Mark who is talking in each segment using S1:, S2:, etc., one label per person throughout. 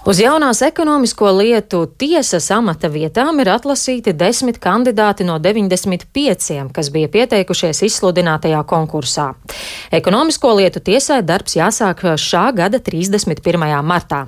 S1: Uz jaunās ekonomisko lietu tiesas amata vietām ir atlasīti desmit kandidāti no 95, kas bija pieteikušies izsludinātajā konkursā. Ekonomisko lietu tiesai darbs jāsāk šā gada 31. martā.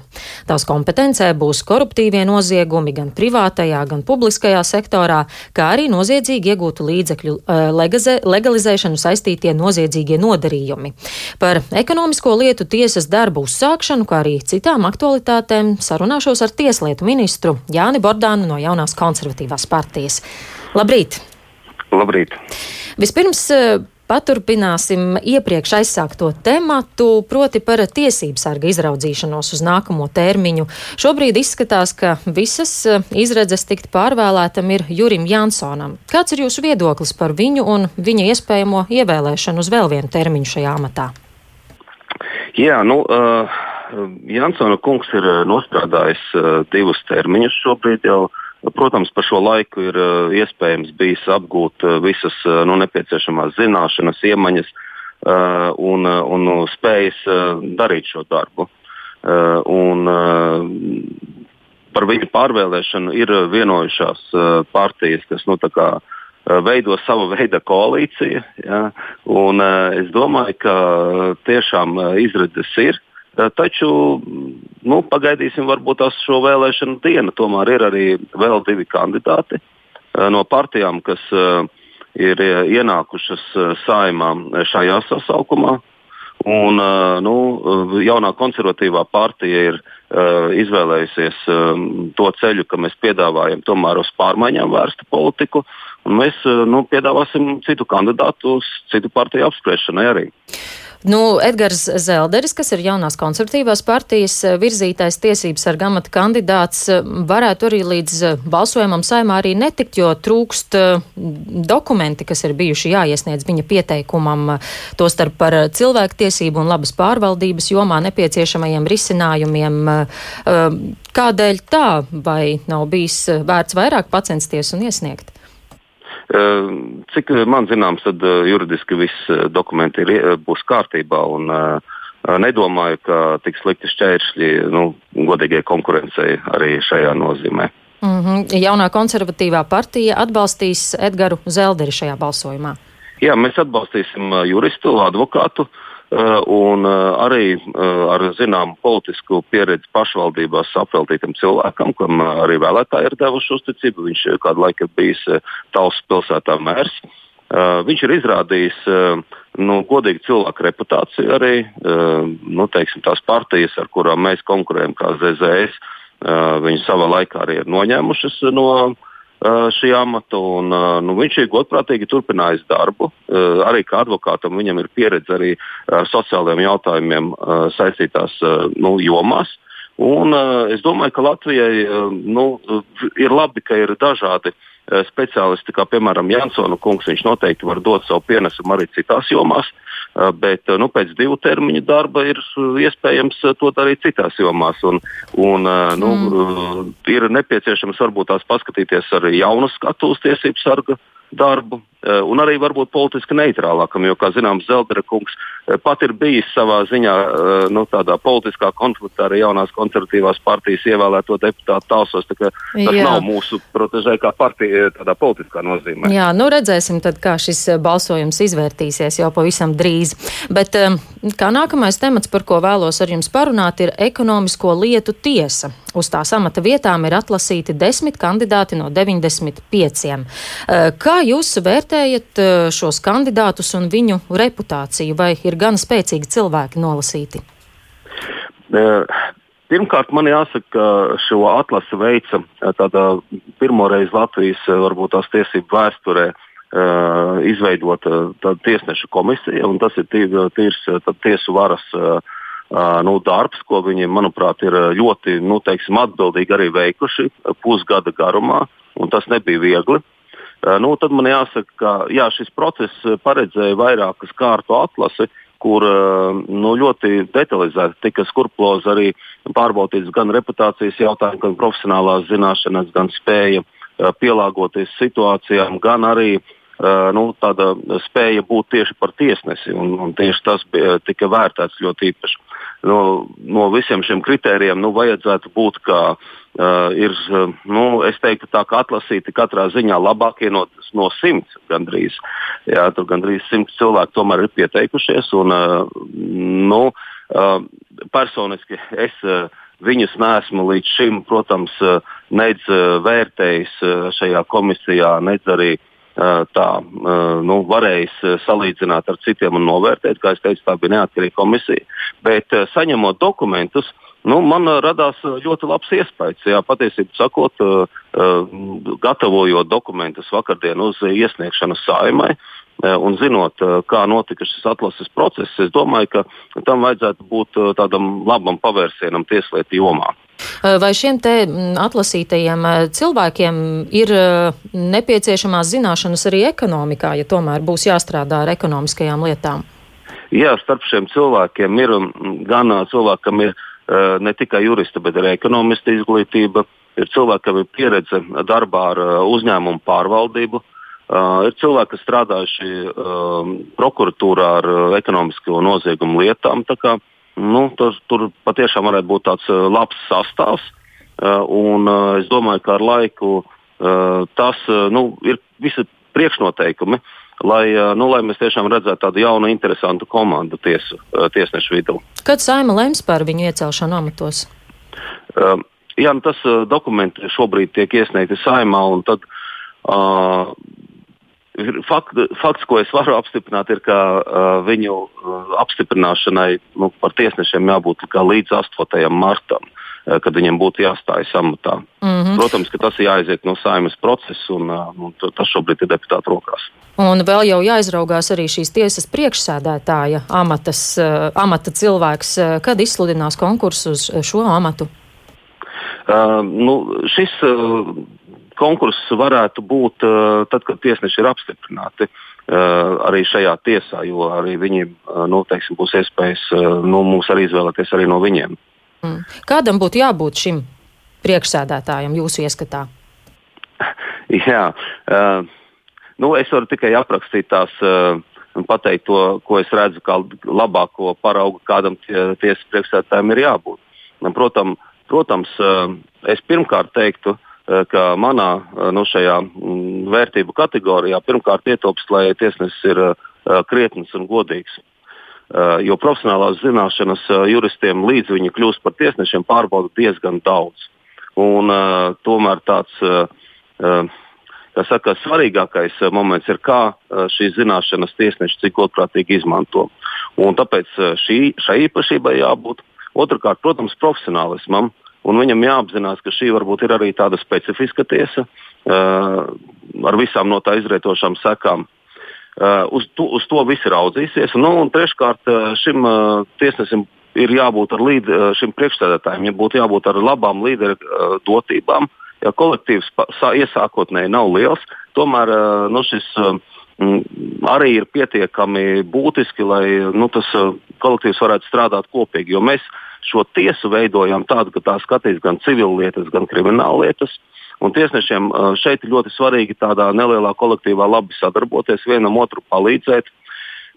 S1: Tās kompetencē būs koruptīvie noziegumi gan privātajā, gan publiskajā sektorā, kā arī noziedzīgi iegūtu līdzekļu eh, legalizēšanu saistītie noziedzīgie nodarījumi. Par ekonomisko lietu tiesas darbu uzsākšanu, kā arī citām aktualitātēm tēmām sarunāšos ar tieslietu ministru Jāni Bordānu no jaunās konservatīvās partijas. Labrīt!
S2: Labrīt!
S1: Vispirms eh, Paturpināsim iepriekš aizsākto tematu, proti par tiesību sarga izraudzīšanos uz nākamo termiņu. Šobrīd izskatās, ka visas eh, izredzes tikt pārvēlētam ir Jurim Jansonam. Kāds ir jūsu viedoklis par viņu un viņa iespējamo ievēlēšanu uz vēl vienu termiņu šajā amatā?
S2: Jā, nu, uh, Jansona kungs ir eh, nostrādājis uh, divus termiņus šobrīd jau. Protams, pa šo laiku ir uh, iespējams bijis apgūt visas nu, nepieciešamās zināšanas, iemaņas un, un uh, spējas darīt šo darbu. Un, par viņu pārvēlēšanu ir vienojušās partijas, kas nu, kā, veido savu veidu koalīciju. Ja? Un, es domāju, ka tiešām izredzes ir. Eh, taču nu, pagaidīsim, varbūt tas šo vēlēšanu dienu. Tomēr ir arī vēl divi kandidāti eh, no partijām, kas eh, ir ienākušas saimā šajā sasaukumā. Un, nu, jaunā konservatīvā partija ir uh, izvēlējusies um, to ceļu, ka mēs piedāvājam tomēr uz pārmaiņām vērstu politiku. Mēs uh, nu, piedāvāsim citu kandidātu citu partiju apspriešanai arī.
S1: Nu, Edgars Zelderis, kas ir jaunās konservatīvās partijas eh, virzītais tiesības ar gamata kandidāts, eh, varētu arī līdz eh, balsojumam saimā arī netikt, jo trūkst dokumenti, kas ir bijuši jāiesniedz viņa pieteikumam, tostarp par cilvēktiesību un labas pārvaldības jomā nepieciešamajiem risinājumiem. Kādēļ tā, vai nav bijis vērts vairāk pacensties un iesniegt?
S2: Ehm, cik man zināms, tad eh, juridiski viss eh, dokumenti ir, eh, būs kārtībā. Un, nedomāju, ka tik slikti šķēršļi nu, godīgai konkurencei arī šajā nozīmē.
S1: Mm -hmm. Jaunā konservatīvā partija atbalstīs Edgars Zelderi šajā balsojumā.
S2: Jā, mēs atbalstīsim juristu, advokātu. Uh, Eh, un eh, arī eh, ar zināmu politisku pieredzi pašvaldībās apveltītam cilvēkam, kam arī vēlētāji ir devuši uzticību. Viņš kādu laiku ir bijis Talsas pilsētā mērs. Viņš ir izrādījis nu, godīgu cilvēku reputāciju arī nu, teiksim, tās partijas, ar kurām mēs konkurējam, kā ZZS. Viņi savā laikā arī ir noņēmušas no uh, šī amata. Un, nu, viņš ir godprātīgi turpinājis darbu. Arī kā advokātam viņam ir pieredze arī ar sociālajiem jautājumiem saistītās nu, jomās. Un, es domāju, ka Latvijai nu, ir labi, ka ir dažādi speciālisti, kā piemēram Jansona kungs. Viņš noteikti var dot savu pienesumu arī citās jomās. Bet nu, pēc divu termiņu darba ir iespējams to darīt citās jomās. Un, un, nu, mm. Ir nepieciešams varbūt tās paskatīties arī jaunu skatu uz tiesību sargu darbu, eh, un arī varbūt politiski neitrālākam, jo, kā zināms, Zeldera kungs eh, pat ir bijis savā ziņā eh, nu, tādā politiskā konfliktā ar jaunās konservatīvās partijas ievēlēto deputātu talsos. Tas Jā. nav mūsu protežē kā partija tādā politiskā nozīmē.
S1: Jā, nu redzēsim tad, kā šis balsojums izvērtīsies jau pavisam drīz. Bet kā nākamais temats, par ko vēlos ar jums parunāt, ir ekonomisko lietu tiesa. Uz tās amata vietām ir atlasīti desmit kandidāti no 95. Kā jūs vērtējat eh, šos kandidātus un viņu reputāciju? Vai ir gan spēcīgi cilvēki nolasīti?
S2: Eh, pirmkārt, man jāsaka, ka šo atlasi veica eh, tādā pirmoreiz Latvijas varbūt tās tiesību vēsturē uh, izveidota uh, tiesneša komisija, un tas ir tīrs tiesu varas uh, nu, darbs, ko viņi, manuprāt, ir ļoti nu, teiksim, atbildīgi arī veikuši pusgada garumā, un tas nebija viegli. Eh, nu, tad man jāsaka, ka jā, šis process paredzēja vairākas kārtu atlasi, kur eh, nu, ļoti detalizēti tika skruplozi arī pārbaudīts gan reputācijas jautājumi, gan profesionālās zināšanas, gan spēja eh, pielāgoties situācijām, gan arī nu, tāda spēja būt tieši par tiesnesi. Un, un tieši tas bija, tika vērtēts ļoti īpaši. No, no visiem šiem kritērijiem nu, vajadzētu būt, ka uh, ir, nu, es teiktu, tā kā atlasīti katrā ziņā labākie no, no simts gandrīz. Jā, tur gandrīz simts cilvēku tomēr ir pieteikušies. Un, uh, nu, uh, personiski es. Uh, Viņus neesmu līdz šim, protams, nedz vērtējis šajā komisijā, nedz arī uh, tā nu, varējis salīdzināt ar citiem un novērtēt. Kā jau teicu, tā bija neatkarīga komisija. Bet saņemot dokumentus, nu, man radās ļoti labs iespējas. Jā, patiesībā sakot, gatavojot dokumentus vakardien uz iesniegšanu saimai. Un zinot, kā notika šis atlases process, es domāju, ka tam vajadzētu būt tādam labam pavērsienam tieslietu jomā.
S1: Vai šiem te atlasītajiem cilvēkiem ir nepieciešamās zināšanas arī ekonomikā, ja tomēr būs jāstrādā ar ekonomiskajām lietām?
S2: Jā, starp šiem cilvēkiem ir gan cilvēki, kam ir ne tikai jurista, bet arī ekonomista izglītība. Ir cilvēki, kam ir pieredze darbā ar uzņēmumu pārvaldību. Uh, ir cilvēki, kas strādājuši uh, prokuratūrā ar uh, ekonomisko noziegumu lietām. Kā, nu, tur, tur patiešām varētu būt tāds uh, labs sastāvs. Uh, un, uh, es domāju, ka ar laiku uh, tas uh, nu, ir visi priekšnoteikumi, lai, uh, nu, lai mēs tiešām redzētu tādu jaunu, interesantu komandu tiesu, uh, tiesnešu vidū.
S1: Kad saima lems par viņu iecelšanu amatos?
S2: Uh, jā, nu, tas uh, dokumenti šobrīd tiek iesniegti saimā, un tad uh, Fakt, fakts, ko es varu apstiprināt, ir, ka uh, viņu uh, apstiprināšanai nu, par tiesnešiem jābūt līdz 8. martam, uh, kad viņiem būtu jāstājas amatā. Mm -hmm. Protams, ka tas ir jāaiziet no saimnes procesa, un uh, nu, tas šobrīd ir deputātu rokās.
S1: Un vēl jau jāizraugās arī šīs tiesas priekšsēdētāja amatas, uh, amata cilvēks, uh, kad izsludinās konkursu uz šo amatu.
S2: Uh, nu, šis uh, konkurss varētu būt uh, tad, kad tiesneši ir apstiprināti uh, arī šajā tiesā, jo arī viņiem uh, nu, teiksim, būs iespējas nu, mums arī izvēlēties arī no viņiem.
S1: Mm. Kādam būtu jābūt šim priekšsēdētājam jūsu ieskatā?
S2: Jā, nu, es varu tikai aprakstīt tās un pateikt to, ko es redzu kā labāko paraugu, kādam tie, tiesas priekšsēdētājiem ir jābūt. Protams, protams, es pirmkārt teiktu, uh, Eh, ka manā eh, nu, šajā mm, vērtību kategorijā pirmkārt ietilpst, lai tiesnesis ir eh, krietns un godīgs. Jo profesionālās zināšanas juristiem līdz viņi kļūst par tiesnešiem pārbauda diezgan daudz. Un, tomēr tāds saka, svarīgākais moments ir, kā šīs zināšanas tiesneši cik godprātīgi izmanto. Un tāpēc šī, šai īpašībai jābūt. Otrakārt, protams, profesionālismam. Un viņam jāapzinās, ka šī varbūt ir arī tāda specifiska tiesa uh, ar visām no tā izrietošām sekām. Uh, uz, to, uz to visi raudzīsies. Nu, un treškārt, uh, šim uh, tiesnesim ir jābūt ar līd, uh, šim priekšstādātājiem, ja būtu jābūt ar labām līderu uh, dotībām. Ja kolektīvs iesākotnēji nav liels, tomēr uh, nu, šis uh, arī ir pietiekami būtiski, lai nu, tas uh, kolektīvs varētu strādāt kopīgi. Jo mēs šo tiesu veidojam tādu, ka tā skatīs gan civillietas, gan krimināllietas. Un tiesnešiem šeit ir ļoti svarīgi tādā nelielā kolektīvā labi sadarboties, vienam otru palīdzēt.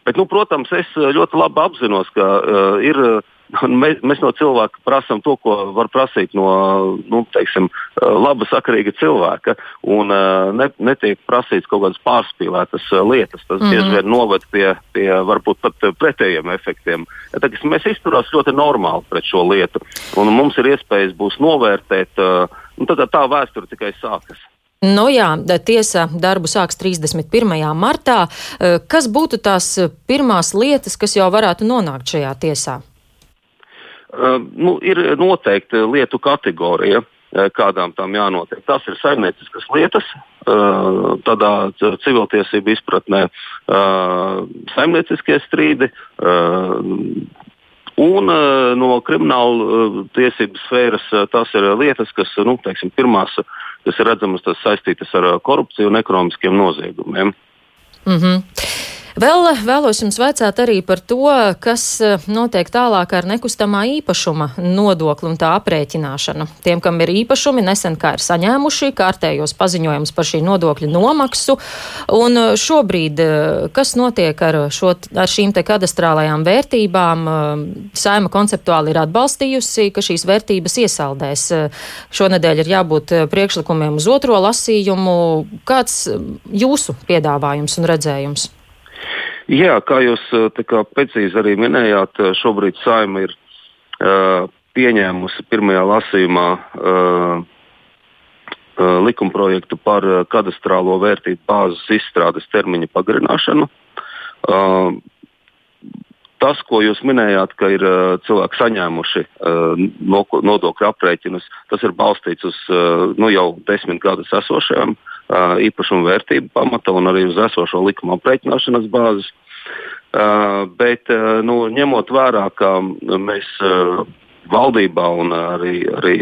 S2: Bet, nu, protams, es ļoti labi apzinos, ka uh, ir uh, Mēs, mēs no cilvēka prasām to, ko var prasīt no nu, teiksim, laba, sakarīga cilvēka. Un ne, netiek prasīts kaut kādas pārspīlētas lietas. Tas mm -hmm. bieži vien noved pie, pie varbūt pat pretējiem efektiem. Tad, mēs izturās ļoti normāli pret šo lietu. Un mums ir iespējas būs novērtēt, un tad tā vēsture tikai sākas.
S1: Nu jā, tiesa darbu sāks 31. martā. Kas būtu tās pirmās lietas, kas jau varētu nonākt šajā tiesā?
S2: Uh, nu, ir noteikti lietu kategorija, uh, kādām tam jānotiek. Tas ir saimnieciskas lietas, uh, tādā civiltiesību izpratnē, saimnieciskie strīdi. Un no krimināla tiesības sfēras tās ir lietas, kas nu, teiksim, pirmās, kas ir redzamas, tas saistītas ar korupciju un ekonomiskiem noziegumiem.
S1: Mm -hmm. Vēl vēlos jums vaicāt arī par to, kas eh, notiek tālāk ar nekustamā īpašuma nodokli un tā aprēķināšanu. Tiem, kam ir īpašumi, nesen kā ir saņēmuši kārtējos paziņojumus par šī nodokļa nomaksu. Un eh, šobrīd, eh, kas notiek ar, šo, ar šīm te kadastrālajām vērtībām? Saima konceptuāli ir atbalstījusi, ka šīs vērtības iesaldēs. Šonedēļ ir jābūt priekšlikumiem uz otro lasījumu. Kāds jūsu piedāvājums un redzējums?
S2: Jā, kā jūs kā precīzi arī minējāt, šobrīd saima ir uh, pieņēmusi pirmajā lasījumā uh, uh, likumprojektu par kadastrālo vērtību bāzes izstrādes termiņa pagarināšanu. Uh, tas, ko jūs minējāt, ka ir uh, cilvēki saņēmuši uh, nodokļu aprēķinus, tas ir balstīts uz uh, nu, jau desmit gadus esošajām uh, īpašumu vērtību pamata un arī uz esošo likuma aprēķināšanas bāzes. Bet nu, ņemot vērā, ka mēs valdībā un arī, arī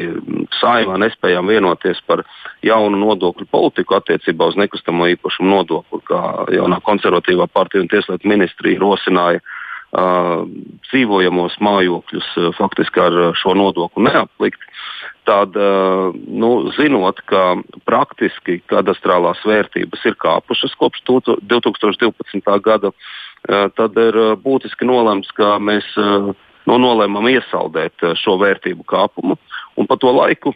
S2: saimā nespējām vienoties par jaunu nodokļu politiku attiecībā uz nekustamo īpašumu nodokli, kā jaunā konservatīvā partija un tieslietu ministrija rosināja dzīvojamos mājokļus uh, faktiski ar šo nodokli neaplikt tad, nu, zinot, ka praktiski kadastrālās vērtības ir kāpušas kopš 2012. gada, tad ir būtiski nolemts, ka mēs nu, nolēmām iesaldēt šo vērtību kāpumu. Un pa to laiku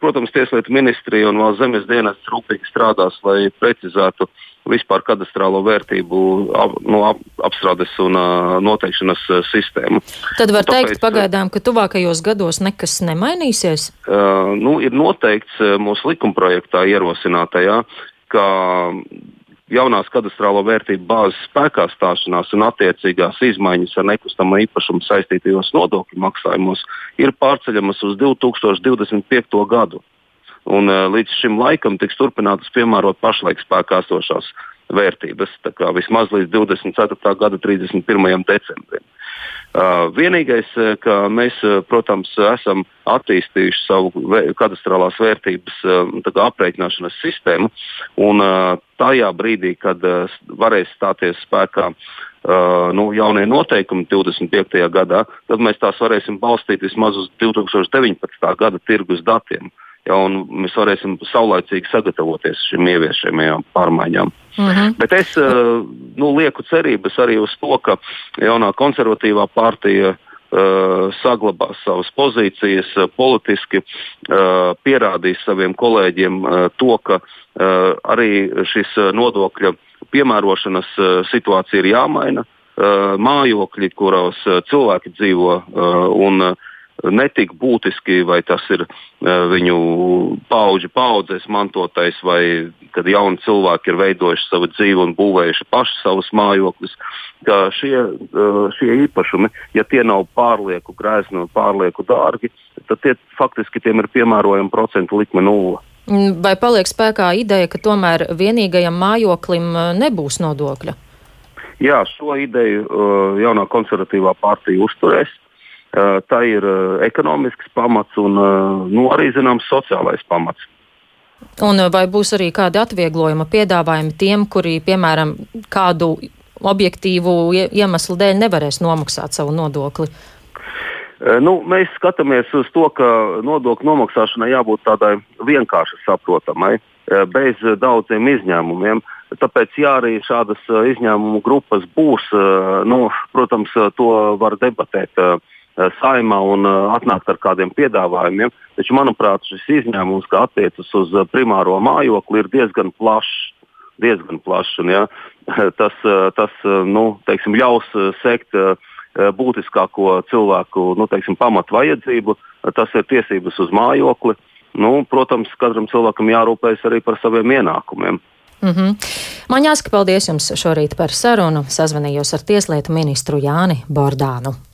S2: Protams, Tieslietu ministrija un Valsts zemes dienas rūpīgi strādās, lai precizētu vispār kadastrālo vērtību ap, no, ap, apstrādes un uh, noteikšanas uh, sistēmu.
S1: Tad var Tāpēc, teikt pagaidām, ka tuvākajos gados nekas nemainīsies?
S2: Uh, nu, ir noteikts mūsu likumprojektā ierosinātajā, ka jaunās kadastrālo vērtību bāzes spēkā stāšanās un attiecīgās izmaiņas ar nekustamo īpašumu saistītajos nodokļu maksājumos ir pārceļamas uz 2025. gadu. Un, uh, līdz šim laikam tiks turpinātas piemērot pašlaik spēkā esošās vērtības, vismaz līdz 24. gada 31. decembrim. Uh, vienīgais, ka mēs, protams, esam attīstījuši savu kadastrālās vērtības uh, aprēķināšanas sistēmu, un uh, tajā brīdī, kad varēs stāties spēkā nu, jaunie noteikumi 25. gadā, tad mēs tās varēsim balstīt vismaz uz 2019. gada tirgus datiem. Ja, mēs varēsim saulaicīgi sagatavoties šīm ieviešamajām pārmaiņām. Mhm. -huh. Bet es uh, nu, lieku cerības arī uz to, ka jaunā konservatīvā partija uh, saglabās savas pozīcijas, uh, politiski pierādīs saviem kolēģiem to, ka arī šis nodokļa piemērošanas situācija ir jāmaina. Mājokļi, kuros cilvēki dzīvo un uh, netik būtiski, vai tas ir uh, viņu paudžu paudzēs mantotais, vai kad jauni cilvēki ir veidojuši savu dzīvi un būvējuši paši savus mājokļus. Šie, uh, šie īpašumi, ja tie nav pārlieku grezni un pārlieku dārgi, tad tie, faktiski tiem ir piemērojama procentu likme nulle.
S1: Vai paliek spēkā ideja, ka tomēr vienīgajam mājoklim nebūs nodokļa?
S2: Jā, šo ideju uh, jaunā konservatīvā partija uzturēs. Eh, tā ir eh, ekonomisks pamats un eh, nu, arī zināms sociālais pamats.
S1: Un vai būs arī kādi atvieglojuma piedāvājumi tiem, kuri, piemēram, kādu objektīvu iemeslu dēļ nevarēs nomaksāt savu nodokli?
S2: Nu, mēs skatāmies uz to, ka nodokļu nomaksāšanai jābūt tādai vienkārši saprotamai, bez daudziem izņēmumiem. Tāpēc, ja arī šādas izņēmumu grupas būs, nu, protams, to var debatēt Eh, saimā un uh, atnākt ar kādiem piedāvājumiem. Taču, manuprāt, šis izņēmums, kas attiecas uz uh, primāro mājokli, ir diezgan plašs. Diezgan plašs un, ja, tas tas nu, teiksim, ļaus sekt būtiskāko cilvēku nu, teiksim, pamatvajadzību. Tas ir tiesības uz mājokli. Nu, protams, katram cilvēkam jārūpējas arī par saviem ienākumiem.
S1: Mm -hmm. Man jāsaka paldies jums šorīt par sarunu. Sazvanījos ar Tieslietu ministru Jāni Bordānu.